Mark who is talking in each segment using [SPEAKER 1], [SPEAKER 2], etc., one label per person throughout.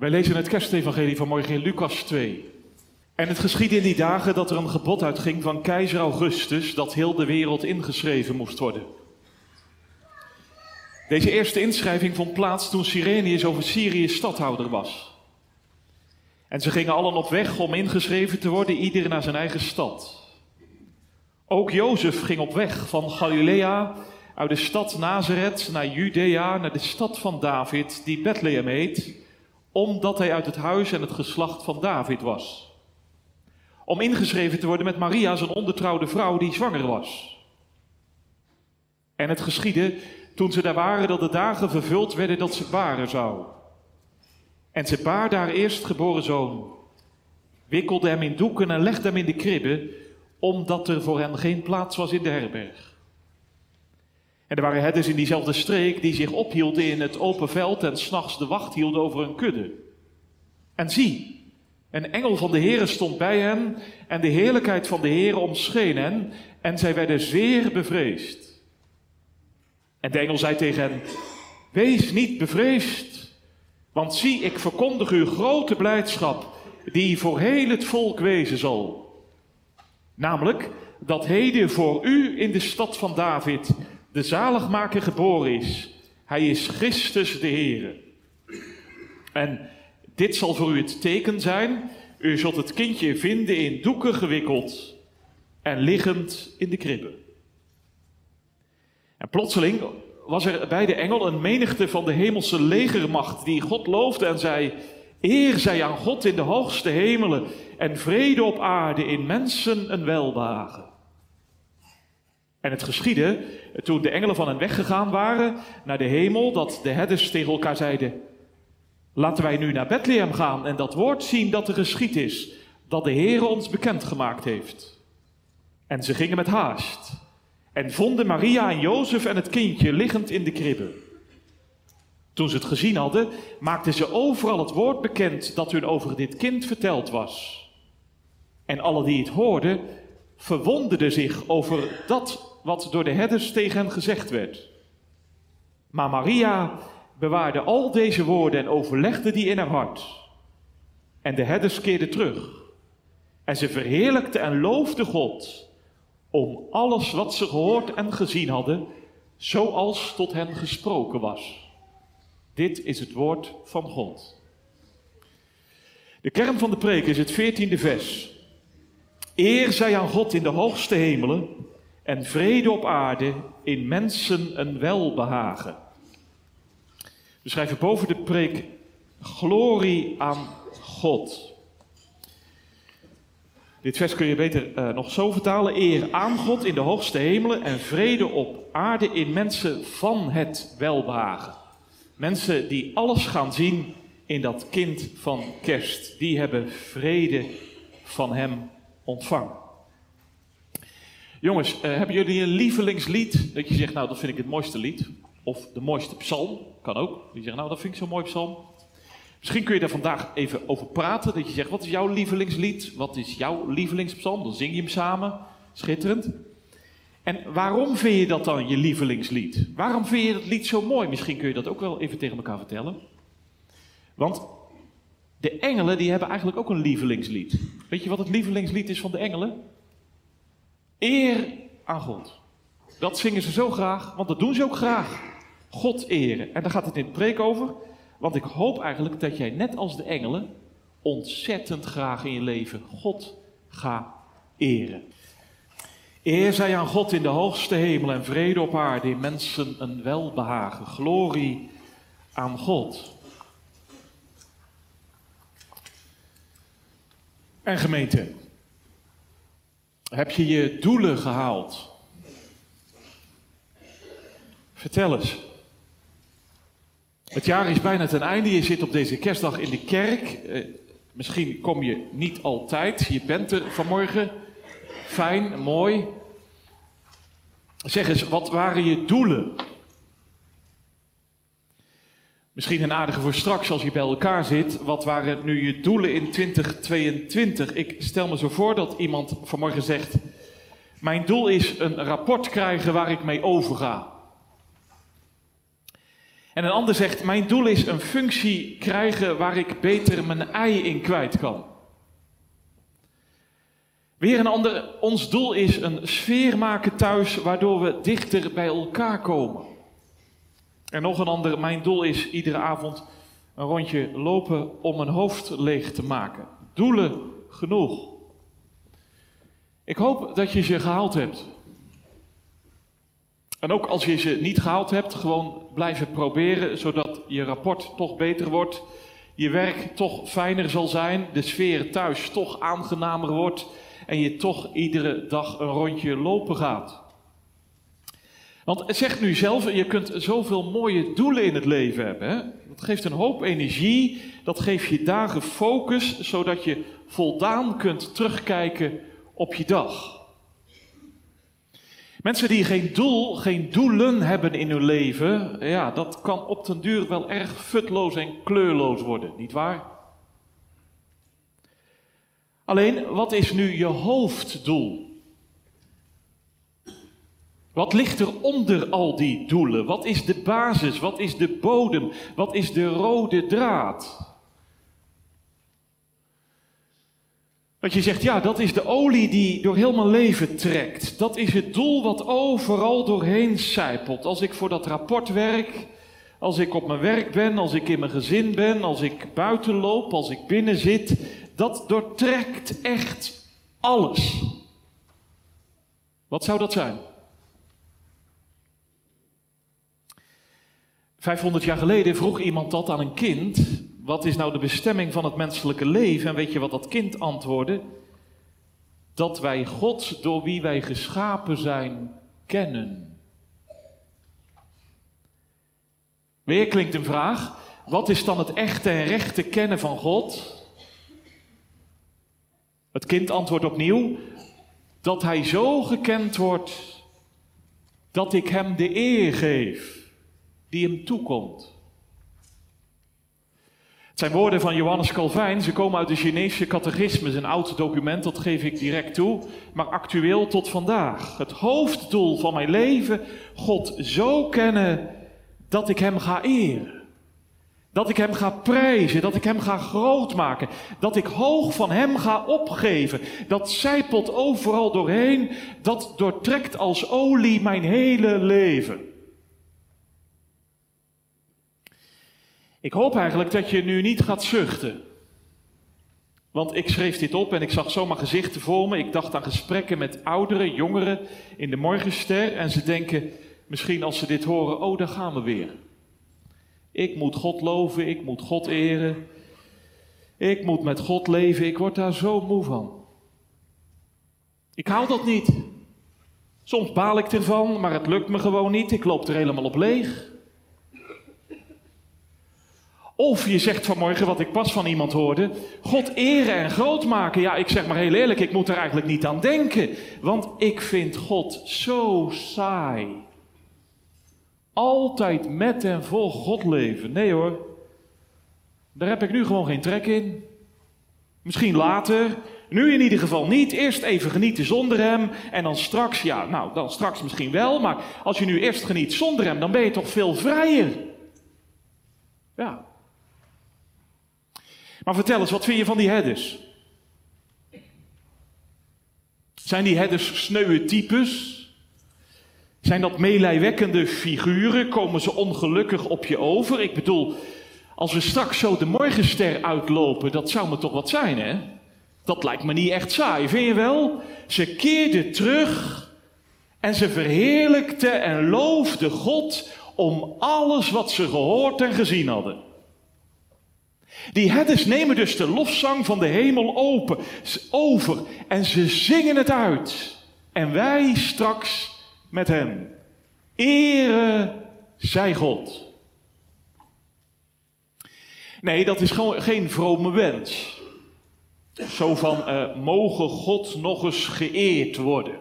[SPEAKER 1] Wij lezen het kerstevangelie van morgen in Lucas 2. En het geschiedde in die dagen dat er een gebod uitging van keizer Augustus dat heel de wereld ingeschreven moest worden. Deze eerste inschrijving vond plaats toen Sirenius over Syrië stadhouder was. En ze gingen allen op weg om ingeschreven te worden, ieder naar zijn eigen stad. Ook Jozef ging op weg van Galilea uit de stad Nazareth naar Judea, naar de stad van David, die Bethlehem heet, omdat hij uit het huis en het geslacht van David was. Om ingeschreven te worden met Maria, zijn ondertrouwde vrouw die zwanger was. En het geschiedde toen ze daar waren dat de dagen vervuld werden dat ze baren zou. En ze baarde haar eerstgeboren zoon, wikkelde hem in doeken en legde hem in de kribbe, omdat er voor hen geen plaats was in de herberg. En er waren herders in diezelfde streek die zich ophielden in het open veld en s'nachts de wacht hielden over hun kudde. En zie, een engel van de Heere stond bij hen en de heerlijkheid van de Heere omscheen hen en zij werden zeer bevreesd. En de engel zei tegen hen, wees niet bevreesd, want zie, ik verkondig u grote blijdschap die voor heel het volk wezen zal. Namelijk dat heden voor u in de stad van David de zaligmaker geboren is. Hij is Christus de Heer. En dit zal voor u het teken zijn. U zult het kindje vinden in doeken gewikkeld en liggend in de kribbe. En plotseling was er bij de engel een menigte van de hemelse legermacht die God loofde en zei: Eer zij aan God in de hoogste hemelen en vrede op aarde in mensen een welbehagen. En het geschiedde toen de engelen van hen weggegaan waren naar de hemel, dat de herders tegen elkaar zeiden: Laten wij nu naar Bethlehem gaan en dat woord zien dat er geschied is, dat de Heer ons bekendgemaakt heeft. En ze gingen met haast en vonden Maria en Jozef en het kindje liggend in de kribbe. Toen ze het gezien hadden, maakten ze overal het woord bekend dat hun over dit kind verteld was. En alle die het hoorden, verwonderden zich over dat wat door de herders tegen hen gezegd werd. Maar Maria bewaarde al deze woorden en overlegde die in haar hart. En de herders keerden terug. En ze verheerlijkte en loofde God om alles wat ze gehoord en gezien hadden, zoals tot hen gesproken was. Dit is het woord van God. De kern van de preek is het veertiende vers. Eer zij aan God in de hoogste hemelen en vrede op aarde in mensen een welbehagen. We schrijven boven de preek glorie aan God. Dit vers kun je beter uh, nog zo vertalen. Eer aan God in de hoogste hemelen en vrede op aarde in mensen van het welbehagen. Mensen die alles gaan zien in dat kind van kerst. Die hebben vrede van hem ontvangen. Jongens, uh, hebben jullie een lievelingslied? Dat je zegt, nou dat vind ik het mooiste lied. Of de mooiste psalm, kan ook. Die zegt, nou dat vind ik zo'n mooi psalm. Misschien kun je daar vandaag even over praten. Dat je zegt, wat is jouw lievelingslied? Wat is jouw lievelingspsalm? Dan zing je hem samen. Schitterend. En waarom vind je dat dan je lievelingslied? Waarom vind je dat lied zo mooi? Misschien kun je dat ook wel even tegen elkaar vertellen. Want de engelen die hebben eigenlijk ook een lievelingslied. Weet je wat het lievelingslied is van de engelen? Eer aan God. Dat zingen ze zo graag, want dat doen ze ook graag. God eren. En daar gaat het in de preek over. Want ik hoop eigenlijk dat jij net als de engelen ontzettend graag in je leven God gaat eren. Eer zij aan God in de hoogste hemel en vrede op aarde, in mensen een welbehagen. Glorie aan God. En gemeente, heb je je doelen gehaald? Vertel eens. Het jaar is bijna ten einde. Je zit op deze kerstdag in de kerk. Eh, misschien kom je niet altijd. Je bent er vanmorgen. Fijn, mooi. Zeg eens, wat waren je doelen? Misschien een aardige voor straks als je bij elkaar zit. Wat waren nu je doelen in 2022? Ik stel me zo voor dat iemand vanmorgen zegt: Mijn doel is een rapport krijgen waar ik mee overga. En een ander zegt, mijn doel is een functie krijgen waar ik beter mijn ei in kwijt kan. Weer een ander, ons doel is een sfeer maken thuis waardoor we dichter bij elkaar komen. En nog een ander, mijn doel is iedere avond een rondje lopen om mijn hoofd leeg te maken. Doelen genoeg. Ik hoop dat je ze gehaald hebt. En ook als je ze niet gehaald hebt, gewoon blijven proberen, zodat je rapport toch beter wordt, je werk toch fijner zal zijn, de sfeer thuis toch aangenamer wordt en je toch iedere dag een rondje lopen gaat. Want zeg nu zelf, je kunt zoveel mooie doelen in het leven hebben. Hè? Dat geeft een hoop energie, dat geeft je dagen focus, zodat je voldaan kunt terugkijken op je dag. Mensen die geen doel, geen doelen hebben in hun leven, ja, dat kan op den duur wel erg futloos en kleurloos worden, niet waar? Alleen, wat is nu je hoofddoel? Wat ligt er onder al die doelen? Wat is de basis? Wat is de bodem? Wat is de rode draad? Dat je zegt, ja, dat is de olie die door heel mijn leven trekt. Dat is het doel wat overal doorheen sijpelt. Als ik voor dat rapport werk, als ik op mijn werk ben, als ik in mijn gezin ben, als ik buiten loop, als ik binnen zit, dat doortrekt echt alles. Wat zou dat zijn? 500 jaar geleden vroeg iemand dat aan een kind. Wat is nou de bestemming van het menselijke leven? En weet je wat dat kind antwoordde? Dat wij God, door wie wij geschapen zijn, kennen. Weer klinkt een vraag. Wat is dan het echte en rechte kennen van God? Het kind antwoordt opnieuw dat hij zo gekend wordt dat ik hem de eer geef die hem toekomt. Het zijn woorden van Johannes Calvijn. Ze komen uit de Chinese catechismus, een oud document, dat geef ik direct toe, maar actueel tot vandaag. Het hoofddoel van mijn leven, God zo kennen dat ik Hem ga eren. Dat ik Hem ga prijzen, dat ik Hem ga grootmaken, dat ik hoog van Hem ga opgeven. Dat zijpelt overal doorheen, dat doortrekt als olie mijn hele leven. Ik hoop eigenlijk dat je nu niet gaat zuchten. Want ik schreef dit op en ik zag zomaar gezichten voor me. Ik dacht aan gesprekken met ouderen, jongeren in de morgenster. En ze denken misschien als ze dit horen, oh daar gaan we weer. Ik moet God loven, ik moet God eren. Ik moet met God leven, ik word daar zo moe van. Ik hou dat niet. Soms baal ik ervan, maar het lukt me gewoon niet. Ik loop er helemaal op leeg. Of je zegt vanmorgen, wat ik pas van iemand hoorde, God eren en groot maken. Ja, ik zeg maar heel eerlijk, ik moet er eigenlijk niet aan denken. Want ik vind God zo saai. Altijd met en vol God leven. Nee hoor, daar heb ik nu gewoon geen trek in. Misschien later, nu in ieder geval niet. Eerst even genieten zonder hem en dan straks, ja, nou, dan straks misschien wel. Maar als je nu eerst geniet zonder hem, dan ben je toch veel vrijer. Ja, maar vertel eens, wat vind je van die herders? Zijn die herders sneuwe types? Zijn dat meelijwekkende figuren? Komen ze ongelukkig op je over? Ik bedoel, als we straks zo de morgenster uitlopen, dat zou me toch wat zijn, hè? Dat lijkt me niet echt saai, vind je wel? Ze keerden terug en ze verheerlijkte en loofde God om alles wat ze gehoord en gezien hadden. Die herders nemen dus de lofzang van de hemel open, over en ze zingen het uit. En wij straks met hen. Ere zij God. Nee, dat is gewoon geen vrome wens. Zo van, uh, mogen God nog eens geëerd worden.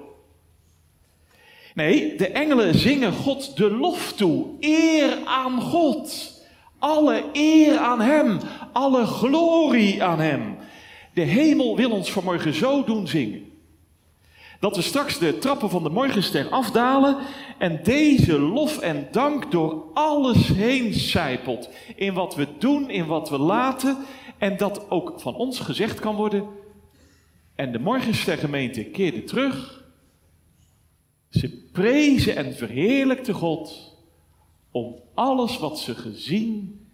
[SPEAKER 1] Nee, de engelen zingen God de lof toe. Eer aan God. Alle eer aan Hem, alle glorie aan Hem. De hemel wil ons vanmorgen zo doen zingen. Dat we straks de trappen van de morgenster afdalen en deze lof en dank door alles heen zijpelt. In wat we doen, in wat we laten. En dat ook van ons gezegd kan worden. En de morgenstergemeente keerde terug. Ze prezen en verheerlijkte God om alles wat ze gezien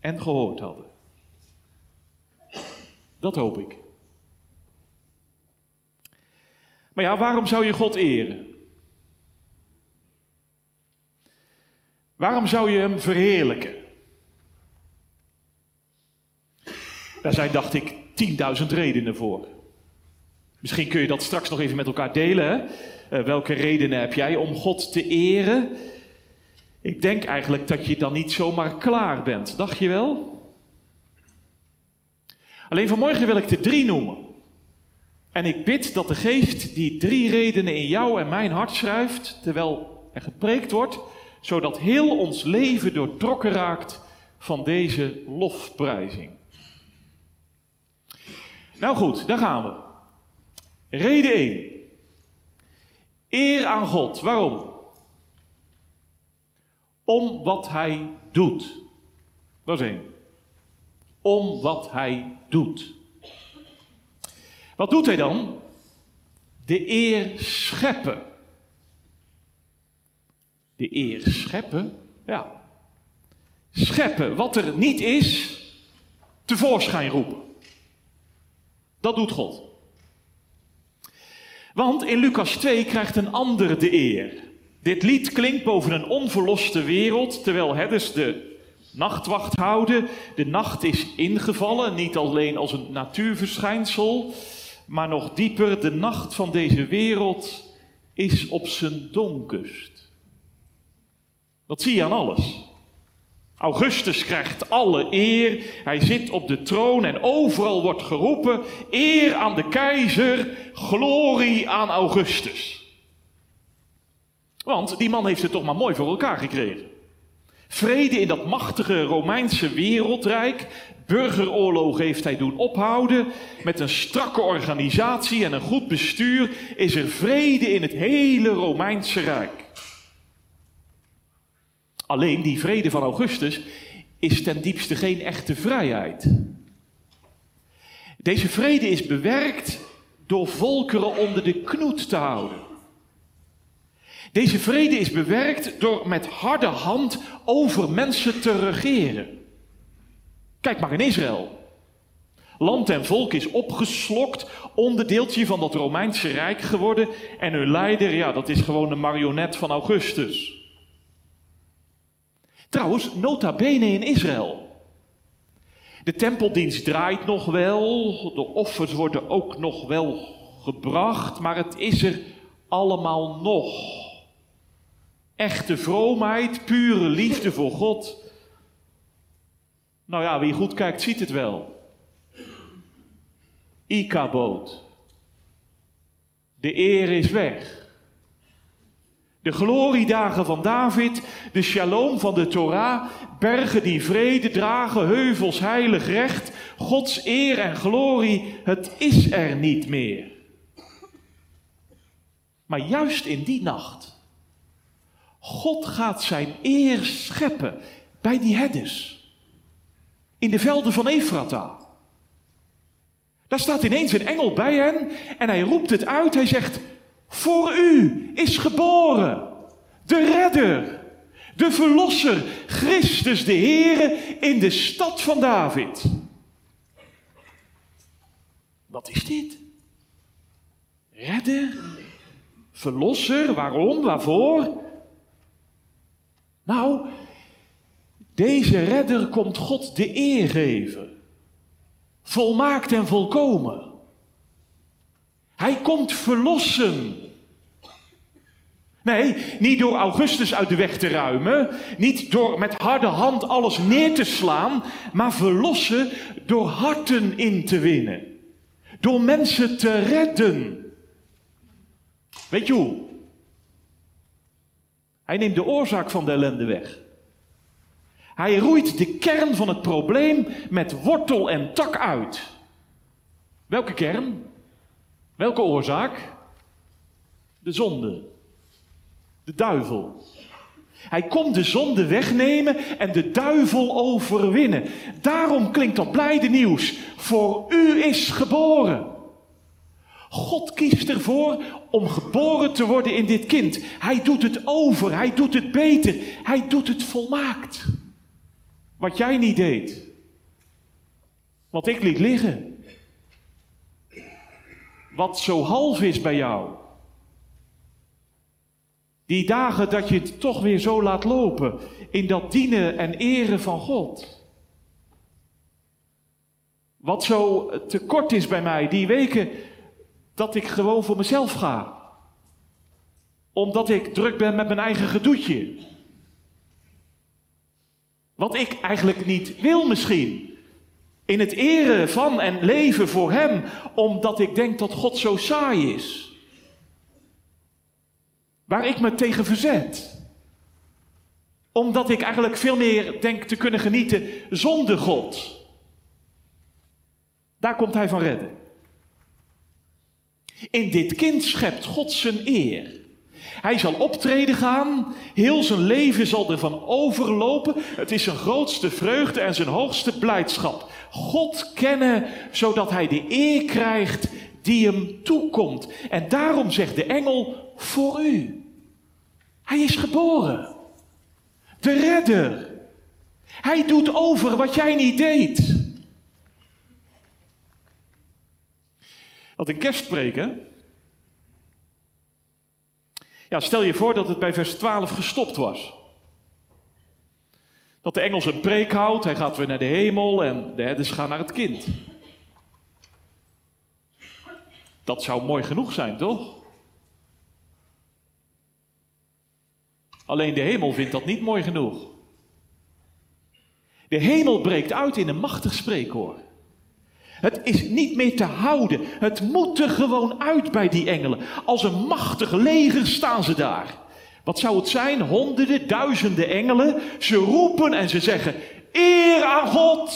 [SPEAKER 1] en gehoord hadden. Dat hoop ik. Maar ja, waarom zou je God eren? Waarom zou je hem verheerlijken? Daar zijn, dacht ik, 10.000 redenen voor. Misschien kun je dat straks nog even met elkaar delen. Uh, welke redenen heb jij om God te eren? Ik denk eigenlijk dat je dan niet zomaar klaar bent. Dacht je wel? Alleen vanmorgen wil ik er drie noemen. En ik bid dat de geest die drie redenen in jou en mijn hart schrijft, terwijl er gepreekt wordt, zodat heel ons leven doortrokken raakt van deze lofprijzing. Nou goed, daar gaan we. Reden 1. Eer aan God. Waarom? Om wat Hij doet. Dat is één. Om wat Hij doet. Wat doet Hij dan? De eer scheppen. De eer scheppen? Ja. Scheppen wat er niet is, tevoorschijn roepen. Dat doet God. Want in Lucas 2 krijgt een ander de eer. Dit lied klinkt boven een onverloste wereld, terwijl herders de nachtwacht houden. De nacht is ingevallen, niet alleen als een natuurverschijnsel, maar nog dieper, de nacht van deze wereld is op zijn donkerst. Dat zie je aan alles. Augustus krijgt alle eer. Hij zit op de troon en overal wordt geroepen: eer aan de keizer, glorie aan Augustus. Want die man heeft het toch maar mooi voor elkaar gekregen. Vrede in dat machtige Romeinse wereldrijk. Burgeroorlogen heeft hij doen ophouden. Met een strakke organisatie en een goed bestuur is er vrede in het hele Romeinse Rijk. Alleen die vrede van Augustus is ten diepste geen echte vrijheid. Deze vrede is bewerkt door volkeren onder de knoet te houden. Deze vrede is bewerkt door met harde hand over mensen te regeren. Kijk maar in Israël. Land en volk is opgeslokt, onderdeeltje van dat Romeinse Rijk geworden. En hun leider, ja, dat is gewoon een marionet van Augustus. Trouwens, nota bene in Israël. De tempeldienst draait nog wel, de offers worden ook nog wel gebracht, maar het is er allemaal nog. Echte vroomheid, pure liefde voor God. Nou ja, wie goed kijkt ziet het wel. Ikaboot. De eer is weg. De gloriedagen van David, de shalom van de Torah, bergen die vrede dragen, heuvels heilig recht, Gods eer en glorie, het is er niet meer. Maar juist in die nacht, God gaat zijn eer scheppen bij die herders, in de velden van Efrata. Daar staat ineens een engel bij hen en hij roept het uit, hij zegt, voor u is geboren de redder, de verlosser, Christus de Heere in de stad van David. Wat is dit? Redder, verlosser, waarom, waarvoor? Nou, deze redder komt God de eer geven. Volmaakt en volkomen. Hij komt verlossen. Nee, niet door Augustus uit de weg te ruimen, niet door met harde hand alles neer te slaan, maar verlossen door harten in te winnen. Door mensen te redden. Weet je hoe? Hij neemt de oorzaak van de ellende weg. Hij roeit de kern van het probleem met wortel en tak uit. Welke kern? Welke oorzaak? De zonde. De duivel. Hij komt de zonde wegnemen en de duivel overwinnen. Daarom klinkt dat blijde nieuws. Voor u is geboren. God kiest ervoor om geboren te worden in dit kind. Hij doet het over, hij doet het beter, hij doet het volmaakt. Wat jij niet deed. Wat ik liet liggen. Wat zo half is bij jou. Die dagen dat je het toch weer zo laat lopen in dat dienen en eren van God. Wat zo tekort is bij mij, die weken dat ik gewoon voor mezelf ga. Omdat ik druk ben met mijn eigen gedoetje. Wat ik eigenlijk niet wil misschien. In het eren van en leven voor Hem, omdat ik denk dat God zo saai is. Waar ik me tegen verzet. Omdat ik eigenlijk veel meer denk te kunnen genieten zonder God. Daar komt Hij van redden. In dit kind schept God zijn eer. Hij zal optreden gaan, heel zijn leven zal ervan overlopen. Het is zijn grootste vreugde en zijn hoogste blijdschap. God kennen, zodat hij de eer krijgt die hem toekomt. En daarom zegt de engel voor u. Hij is geboren. De redder. Hij doet over wat jij niet deed. Wat een kerstpreken. Ja, stel je voor dat het bij vers 12 gestopt was. Dat de engel zijn preek houdt, hij gaat weer naar de hemel en de herders gaan naar het kind. Dat zou mooi genoeg zijn, toch? Alleen de hemel vindt dat niet mooi genoeg. De hemel breekt uit in een machtig spreekhoor. Het is niet meer te houden. Het moet er gewoon uit bij die engelen. Als een machtig leger staan ze daar. Wat zou het zijn? Honderden, duizenden engelen. Ze roepen en ze zeggen: Eer aan God,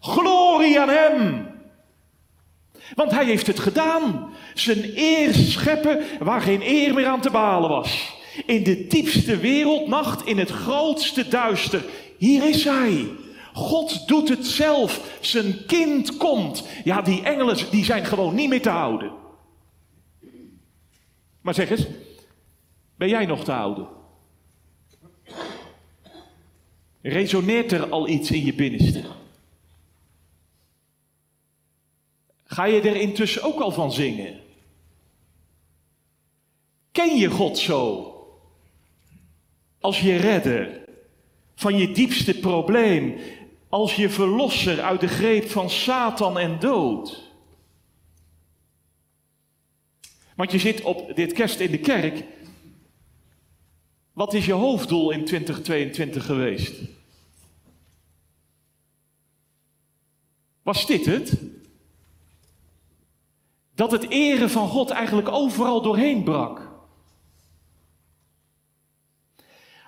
[SPEAKER 1] glorie aan Hem. Want Hij heeft het gedaan. Zijn eer scheppen waar geen eer meer aan te balen was. In de diepste wereldnacht, in het grootste duister. Hier is Hij. God doet het zelf. Zijn kind komt. Ja, die engelen die zijn gewoon niet meer te houden. Maar zeg eens, ben jij nog te houden? Resoneert er al iets in je binnenste? Ga je er intussen ook al van zingen? Ken je God zo? Als je redder van je diepste probleem, als je verlosser uit de greep van Satan en dood. Want je zit op dit kerst in de kerk. Wat is je hoofddoel in 2022 geweest? Was dit het? Dat het eren van God eigenlijk overal doorheen brak.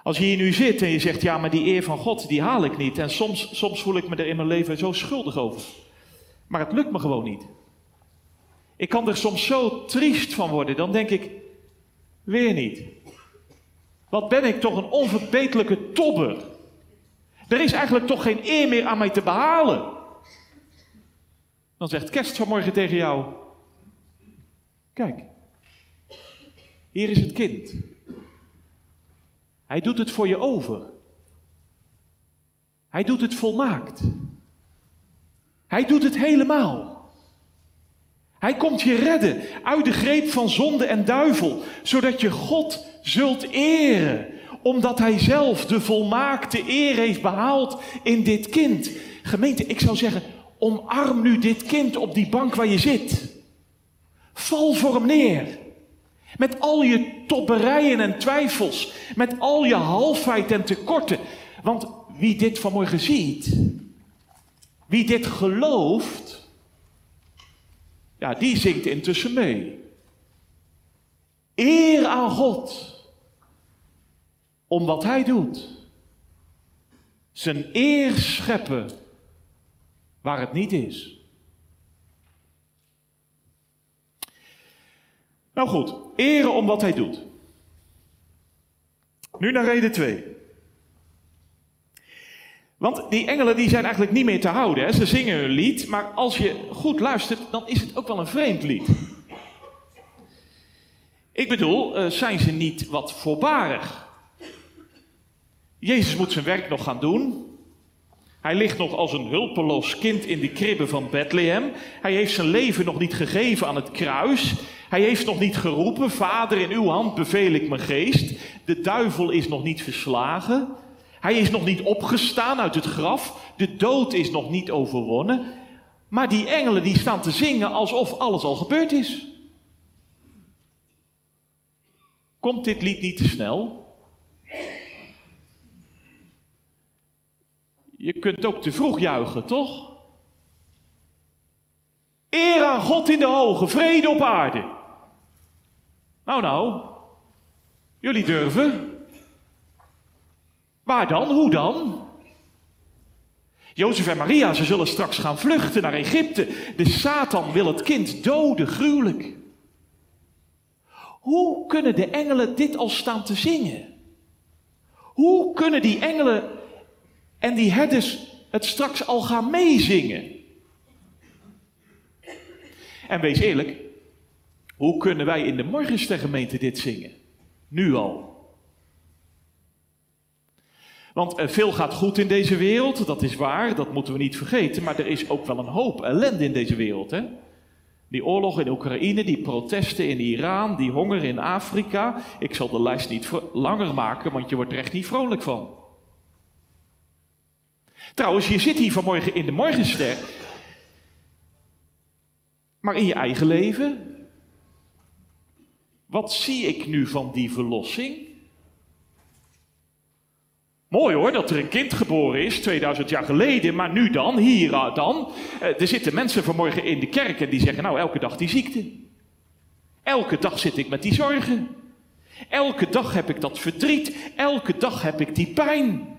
[SPEAKER 1] Als je hier nu zit en je zegt, ja, maar die eer van God, die haal ik niet. En soms, soms voel ik me er in mijn leven zo schuldig over. Maar het lukt me gewoon niet. Ik kan er soms zo triest van worden. Dan denk ik, weer niet. Wat ben ik toch een onverbeterlijke tobber. Er is eigenlijk toch geen eer meer aan mij te behalen. Dan zegt Kerst vanmorgen tegen jou, kijk, hier is het kind. Hij doet het voor je over. Hij doet het volmaakt. Hij doet het helemaal. Hij komt je redden uit de greep van zonde en duivel, zodat je God zult eren, omdat Hij zelf de volmaakte eer heeft behaald in dit kind. Gemeente, ik zou zeggen, omarm nu dit kind op die bank waar je zit. Val voor hem neer. Met al je tobberijen en twijfels. Met al je halfheid en tekorten. Want wie dit vanmorgen ziet, wie dit gelooft, ja, die zingt intussen mee. Eer aan God om wat Hij doet. Zijn eer scheppen waar het niet is. Nou goed, eren om wat hij doet. Nu naar reden 2. Want die engelen die zijn eigenlijk niet meer te houden. Hè? Ze zingen hun lied, maar als je goed luistert, dan is het ook wel een vreemd lied. Ik bedoel, eh, zijn ze niet wat voorbarig? Jezus moet zijn werk nog gaan doen. Hij ligt nog als een hulpeloos kind in de kribbe van Bethlehem. Hij heeft zijn leven nog niet gegeven aan het kruis. Hij heeft nog niet geroepen: Vader, in uw hand beveel ik mijn geest. De duivel is nog niet verslagen. Hij is nog niet opgestaan uit het graf. De dood is nog niet overwonnen. Maar die engelen die staan te zingen alsof alles al gebeurd is. Komt dit lied niet te snel? Je kunt ook te vroeg juichen, toch? Eer aan God in de hoge, vrede op aarde. Nou, nou, jullie durven. Waar dan? Hoe dan? Jozef en Maria, ze zullen straks gaan vluchten naar Egypte. De Satan wil het kind doden, gruwelijk. Hoe kunnen de engelen dit al staan te zingen? Hoe kunnen die engelen en die herders het straks al gaan meezingen? En wees eerlijk, hoe kunnen wij in de Morgenstergemeente dit zingen? Nu al. Want eh, veel gaat goed in deze wereld, dat is waar, dat moeten we niet vergeten. Maar er is ook wel een hoop ellende in deze wereld. Hè? Die oorlog in Oekraïne, die protesten in Iran, die honger in Afrika. Ik zal de lijst niet langer maken, want je wordt er echt niet vrolijk van. Trouwens, je zit hier vanmorgen in de morgenster. Maar in je eigen leven, wat zie ik nu van die verlossing? Mooi hoor, dat er een kind geboren is, 2000 jaar geleden, maar nu dan, hier dan. Eh, er zitten mensen vanmorgen in de kerk en die zeggen, nou elke dag die ziekte. Elke dag zit ik met die zorgen. Elke dag heb ik dat verdriet. Elke dag heb ik die pijn.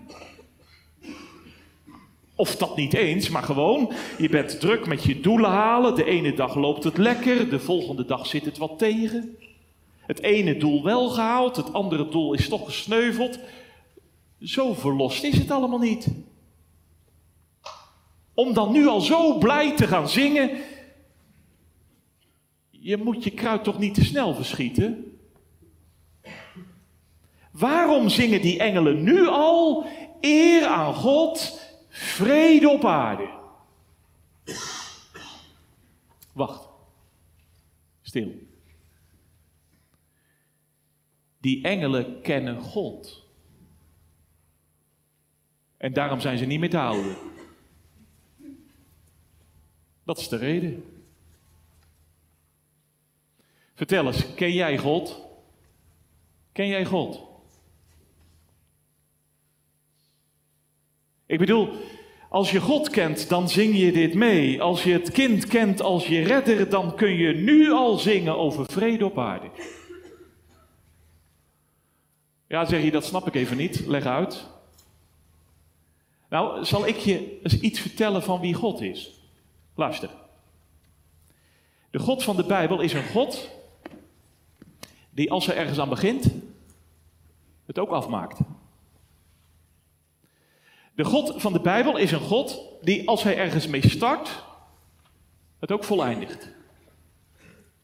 [SPEAKER 1] Of dat niet eens, maar gewoon, je bent druk met je doelen halen. De ene dag loopt het lekker, de volgende dag zit het wat tegen. Het ene doel wel gehaald, het andere doel is toch gesneuveld. Zo verlost is het allemaal niet. Om dan nu al zo blij te gaan zingen. Je moet je kruid toch niet te snel verschieten? Waarom zingen die engelen nu al eer aan God, vrede op aarde? Wacht. Stil. Die engelen kennen God. En daarom zijn ze niet meer te houden. Dat is de reden. Vertel eens, ken jij God? Ken jij God? Ik bedoel, als je God kent, dan zing je dit mee. Als je het kind kent als je redder, dan kun je nu al zingen over vrede op aarde. Ja, zeg je, dat snap ik even niet. Leg uit. Nou, zal ik je eens iets vertellen van wie God is? Luister. De God van de Bijbel is een God die als hij ergens aan begint, het ook afmaakt. De God van de Bijbel is een God die als hij ergens mee start, het ook voleindigt.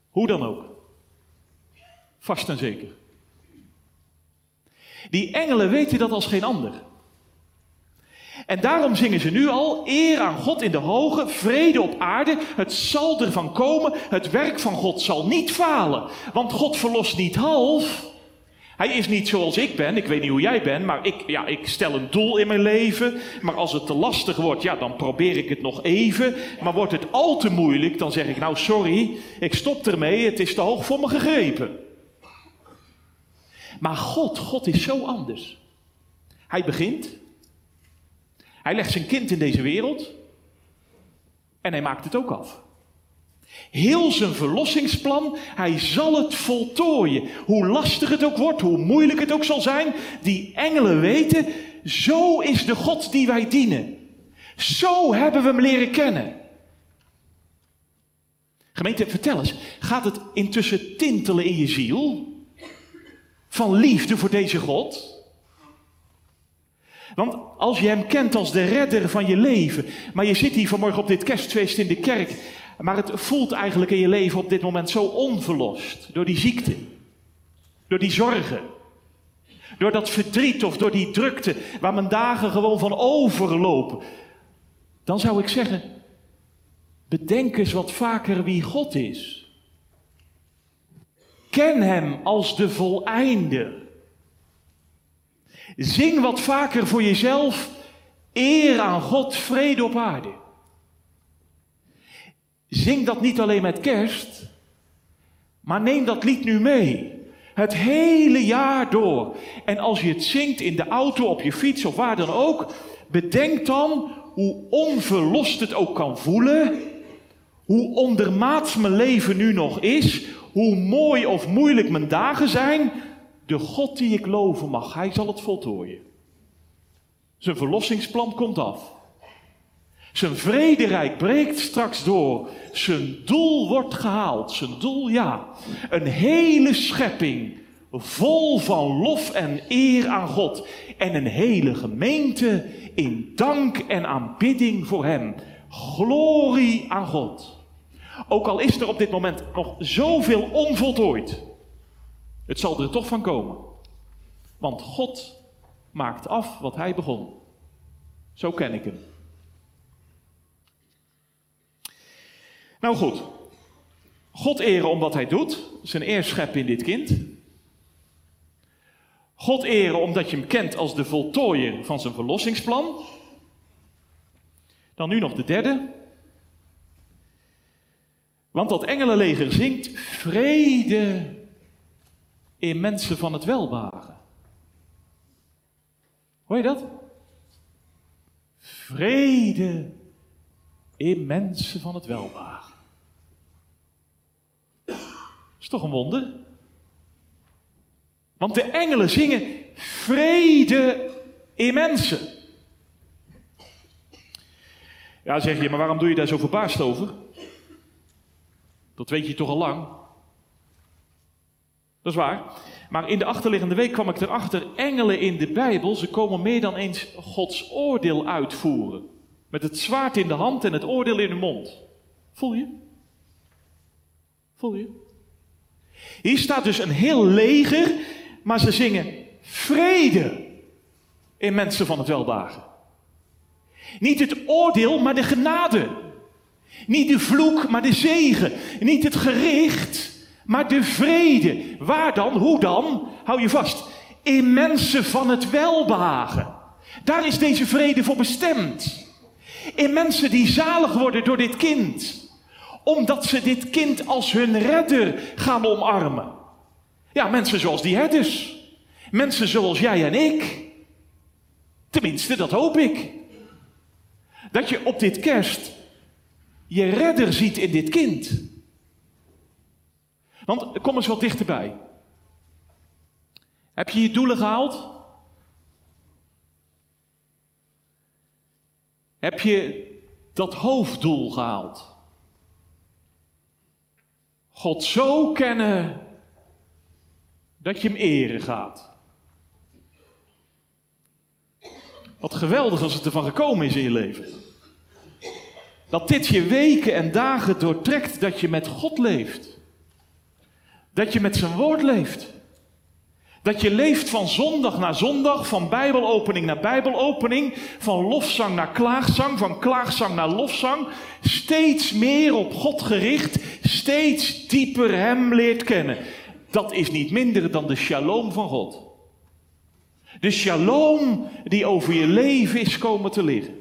[SPEAKER 1] Hoe dan ook. Vast en zeker. Die engelen weten dat als geen ander. En daarom zingen ze nu al eer aan God in de hoge, vrede op aarde. Het zal ervan komen, het werk van God zal niet falen. Want God verlost niet half. Hij is niet zoals ik ben, ik weet niet hoe jij bent, maar ik, ja, ik stel een doel in mijn leven. Maar als het te lastig wordt, ja, dan probeer ik het nog even. Maar wordt het al te moeilijk, dan zeg ik nou sorry, ik stop ermee, het is te hoog voor me gegrepen. Maar God, God is zo anders. Hij begint, hij legt zijn kind in deze wereld en hij maakt het ook af. Heel zijn verlossingsplan, hij zal het voltooien. Hoe lastig het ook wordt, hoe moeilijk het ook zal zijn, die engelen weten, zo is de God die wij dienen. Zo hebben we hem leren kennen. Gemeente, vertel eens, gaat het intussen tintelen in je ziel? Van liefde voor deze God? Want als je hem kent als de redder van je leven, maar je zit hier vanmorgen op dit kerstfeest in de kerk, maar het voelt eigenlijk in je leven op dit moment zo onverlost door die ziekte, door die zorgen, door dat verdriet of door die drukte waar mijn dagen gewoon van overlopen, dan zou ik zeggen, bedenk eens wat vaker wie God is. Ken Hem als de voleinder. Zing wat vaker voor jezelf eer aan God, vrede op aarde. Zing dat niet alleen met kerst, maar neem dat lied nu mee. Het hele jaar door. En als je het zingt in de auto, op je fiets of waar dan ook, bedenk dan hoe onverlost het ook kan voelen. Hoe ondermaats mijn leven nu nog is. Hoe mooi of moeilijk mijn dagen zijn. De God die ik loven mag, hij zal het voltooien. Zijn verlossingsplan komt af. Zijn vrederijk breekt straks door. Zijn doel wordt gehaald. Zijn doel, ja. Een hele schepping vol van lof en eer aan God. En een hele gemeente in dank en aanbidding voor Hem. Glorie aan God. Ook al is er op dit moment nog zoveel onvoltooid. Het zal er toch van komen. Want God maakt af wat Hij begon. Zo ken ik Hem. Nou goed. God eren om wat Hij doet. Zijn eer in dit kind. God eren omdat je hem kent als de voltooier van zijn verlossingsplan. Dan nu nog de derde. Want dat engelenleger zingt vrede in mensen van het welbaren. Hoor je dat? Vrede in mensen van het welbaren. Dat is toch een wonder? Want de engelen zingen vrede in mensen. Ja, zeg je, maar waarom doe je daar zo verbaasd over? Dat weet je toch al lang? Dat is waar. Maar in de achterliggende week kwam ik erachter, engelen in de Bijbel, ze komen meer dan eens Gods oordeel uitvoeren. Met het zwaard in de hand en het oordeel in de mond. Voel je? Voel je? Hier staat dus een heel leger maar ze zingen vrede in mensen van het weldagen. Niet het oordeel, maar de genade. Niet de vloek, maar de zegen. Niet het gericht, maar de vrede. Waar dan? Hoe dan? Hou je vast. In mensen van het welbehagen. Daar is deze vrede voor bestemd. In mensen die zalig worden door dit kind. Omdat ze dit kind als hun redder gaan omarmen. Ja, mensen zoals die herders. Mensen zoals jij en ik. Tenminste, dat hoop ik. Dat je op dit kerst je redder ziet in dit kind. Want kom eens wat dichterbij. Heb je je doelen gehaald? Heb je dat hoofddoel gehaald? God zo kennen dat je hem eren gaat. Wat geweldig als het ervan gekomen is in je leven. Dat dit je weken en dagen doortrekt dat je met God leeft. Dat je met zijn woord leeft. Dat je leeft van zondag naar zondag, van bijbelopening naar bijbelopening, van lofzang naar klaagzang, van klaagzang naar lofzang. Steeds meer op God gericht, steeds dieper Hem leert kennen dat is niet minder dan de shalom van God. De shalom die over je leven is komen te liggen.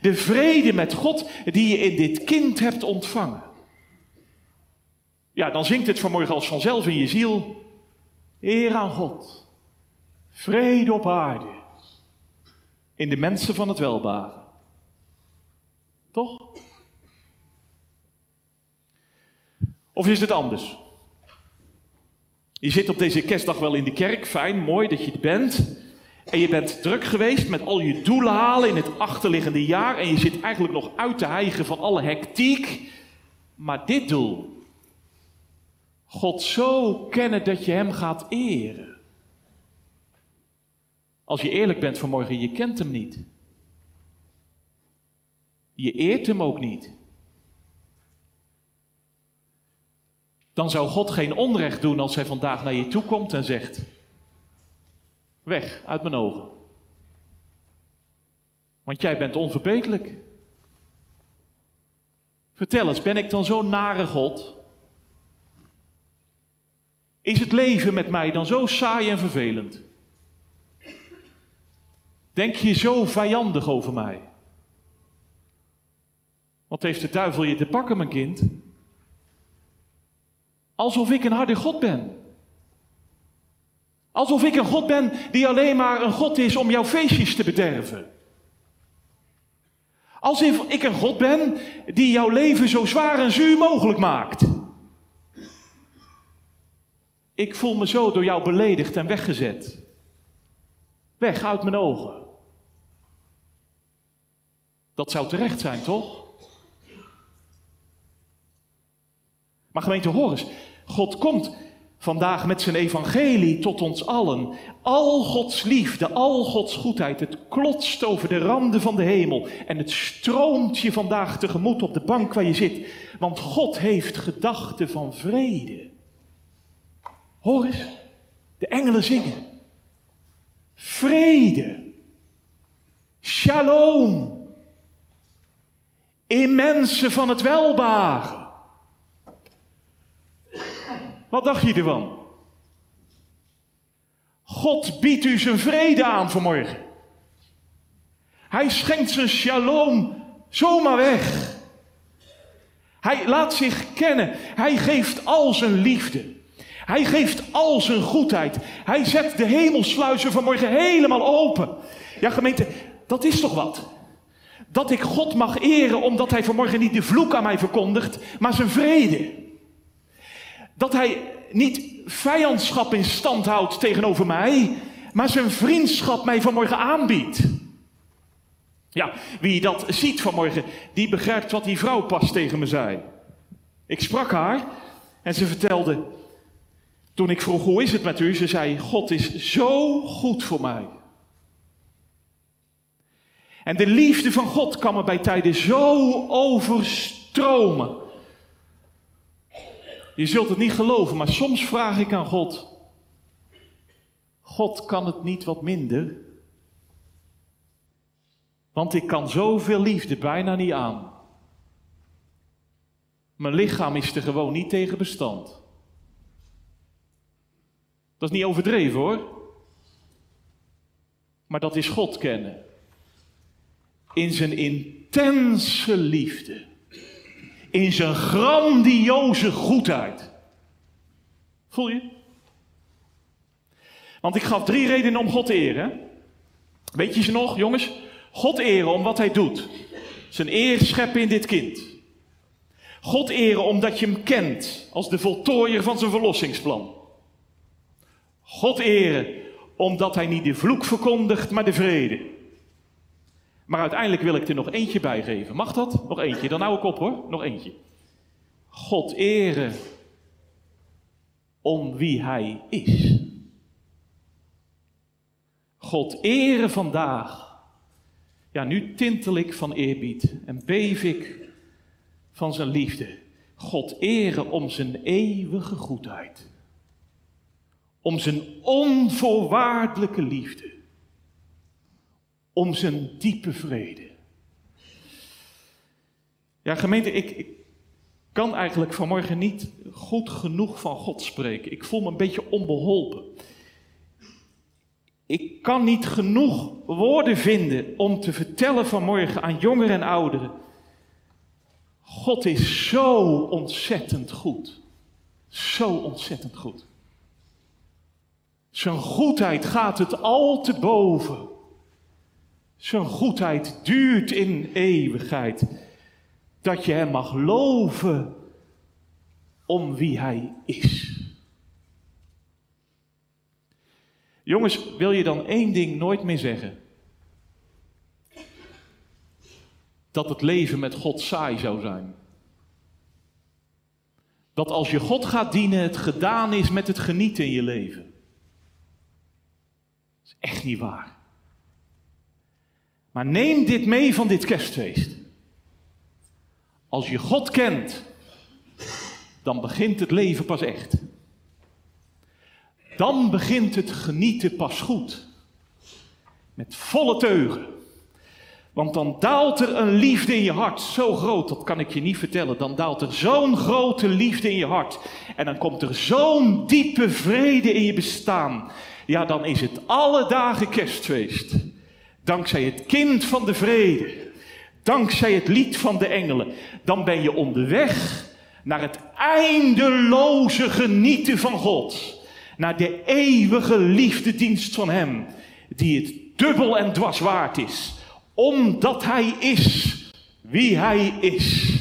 [SPEAKER 1] De vrede met God die je in dit kind hebt ontvangen. Ja, dan zingt het vanmorgen als vanzelf in je ziel. Eer aan God. Vrede op aarde. In de mensen van het welbaren. Toch? Of is het anders? Je zit op deze kerstdag wel in de kerk, fijn, mooi dat je het bent. En je bent druk geweest met al je doelen halen in het achterliggende jaar. En je zit eigenlijk nog uit te hijgen van alle hectiek. Maar dit doel, God zo kennen dat je Hem gaat eren. Als je eerlijk bent vanmorgen, je kent Hem niet. Je eert Hem ook niet. Dan zou God geen onrecht doen als Hij vandaag naar je toe komt en zegt: Weg uit mijn ogen. Want jij bent onverbeterlijk. Vertel eens, ben ik dan zo'n nare God? Is het leven met mij dan zo saai en vervelend? Denk je zo vijandig over mij? Wat heeft de duivel je te pakken, mijn kind? Alsof ik een harde God ben. Alsof ik een God ben die alleen maar een God is om jouw feestjes te bederven. Alsof ik een God ben die jouw leven zo zwaar en zuur mogelijk maakt. Ik voel me zo door jou beledigd en weggezet. Weg uit mijn ogen. Dat zou terecht zijn, toch? Maar gemeente, hoor eens. God komt vandaag met zijn evangelie tot ons allen. Al Gods liefde, al Gods goedheid, het klotst over de randen van de hemel en het stroomt je vandaag tegemoet op de bank waar je zit. Want God heeft gedachten van vrede. Hoor eens, de engelen zingen. Vrede. Shalom. In mensen van het welbaar. Wat dacht je ervan? God biedt u zijn vrede aan vanmorgen. Hij schenkt zijn shalom zomaar weg. Hij laat zich kennen. Hij geeft al zijn liefde. Hij geeft al zijn goedheid. Hij zet de hemelsluizen vanmorgen helemaal open. Ja, gemeente, dat is toch wat? Dat ik God mag eren omdat hij vanmorgen niet de vloek aan mij verkondigt, maar zijn vrede. Dat hij niet vijandschap in stand houdt tegenover mij, maar zijn vriendschap mij vanmorgen aanbiedt. Ja, wie dat ziet vanmorgen, die begrijpt wat die vrouw pas tegen me zei. Ik sprak haar en ze vertelde, toen ik vroeg hoe is het met u, ze zei, God is zo goed voor mij. En de liefde van God kan me bij tijden zo overstromen. Je zult het niet geloven, maar soms vraag ik aan God: God kan het niet wat minder? Want ik kan zoveel liefde bijna niet aan. Mijn lichaam is er gewoon niet tegen bestand. Dat is niet overdreven hoor. Maar dat is God kennen. In zijn intense liefde in zijn grandioze goedheid. Voel je? Want ik gaf drie redenen om God te eren. Weet je ze nog, jongens? God eren om wat hij doet. Zijn eer scheppen in dit kind. God eren omdat je hem kent als de voltooier van zijn verlossingsplan. God eren omdat hij niet de vloek verkondigt, maar de vrede. Maar uiteindelijk wil ik er nog eentje bij geven. Mag dat? Nog eentje. Dan hou ik op hoor. Nog eentje. God eren om wie Hij is. God eren vandaag. Ja, nu tintel ik van eerbied en beef ik van zijn liefde. God eren om zijn eeuwige goedheid. Om zijn onvoorwaardelijke liefde om zijn diepe vrede. Ja, gemeente, ik, ik kan eigenlijk vanmorgen niet goed genoeg van God spreken. Ik voel me een beetje onbeholpen. Ik kan niet genoeg woorden vinden om te vertellen vanmorgen aan jongeren en ouderen. God is zo ontzettend goed. Zo ontzettend goed. Zijn goedheid gaat het al te boven. Zijn goedheid duurt in eeuwigheid. Dat je Hem mag loven om wie Hij is. Jongens, wil je dan één ding nooit meer zeggen? Dat het leven met God saai zou zijn. dat als je God gaat dienen, het gedaan is met het genieten in je leven. Echt niet waar. Maar neem dit mee van dit kerstfeest. Als je God kent, dan begint het leven pas echt. Dan begint het genieten pas goed. Met volle teugen. Want dan daalt er een liefde in je hart, zo groot, dat kan ik je niet vertellen. Dan daalt er zo'n grote liefde in je hart. En dan komt er zo'n diepe vrede in je bestaan. Ja, dan is het alle dagen kerstfeest. Dankzij het kind van de vrede. Dankzij het lied van de engelen. Dan ben je onderweg naar het eindeloze genieten van God. Naar de eeuwige liefdedienst van Hem. Die het dubbel en dwars waard is omdat Hij is wie Hij is.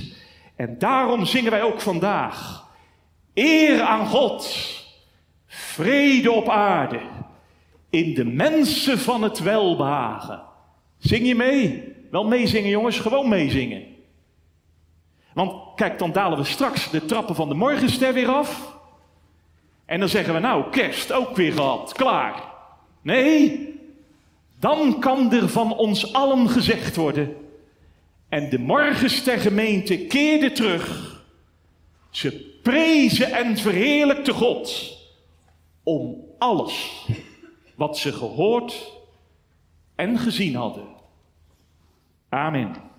[SPEAKER 1] En daarom zingen wij ook vandaag. Eer aan God, vrede op aarde, in de mensen van het welbehagen. Zing je mee? Wel meezingen jongens, gewoon meezingen. Want kijk, dan dalen we straks de trappen van de morgenster weer af. En dan zeggen we nou, kerst ook weer gehad, klaar. Nee, dan kan er van ons allen gezegd worden. En de morgenstergemeente keerde terug. Ze prezen en verheerlijkte God om alles wat ze gehoord en gezien hadden. Amen.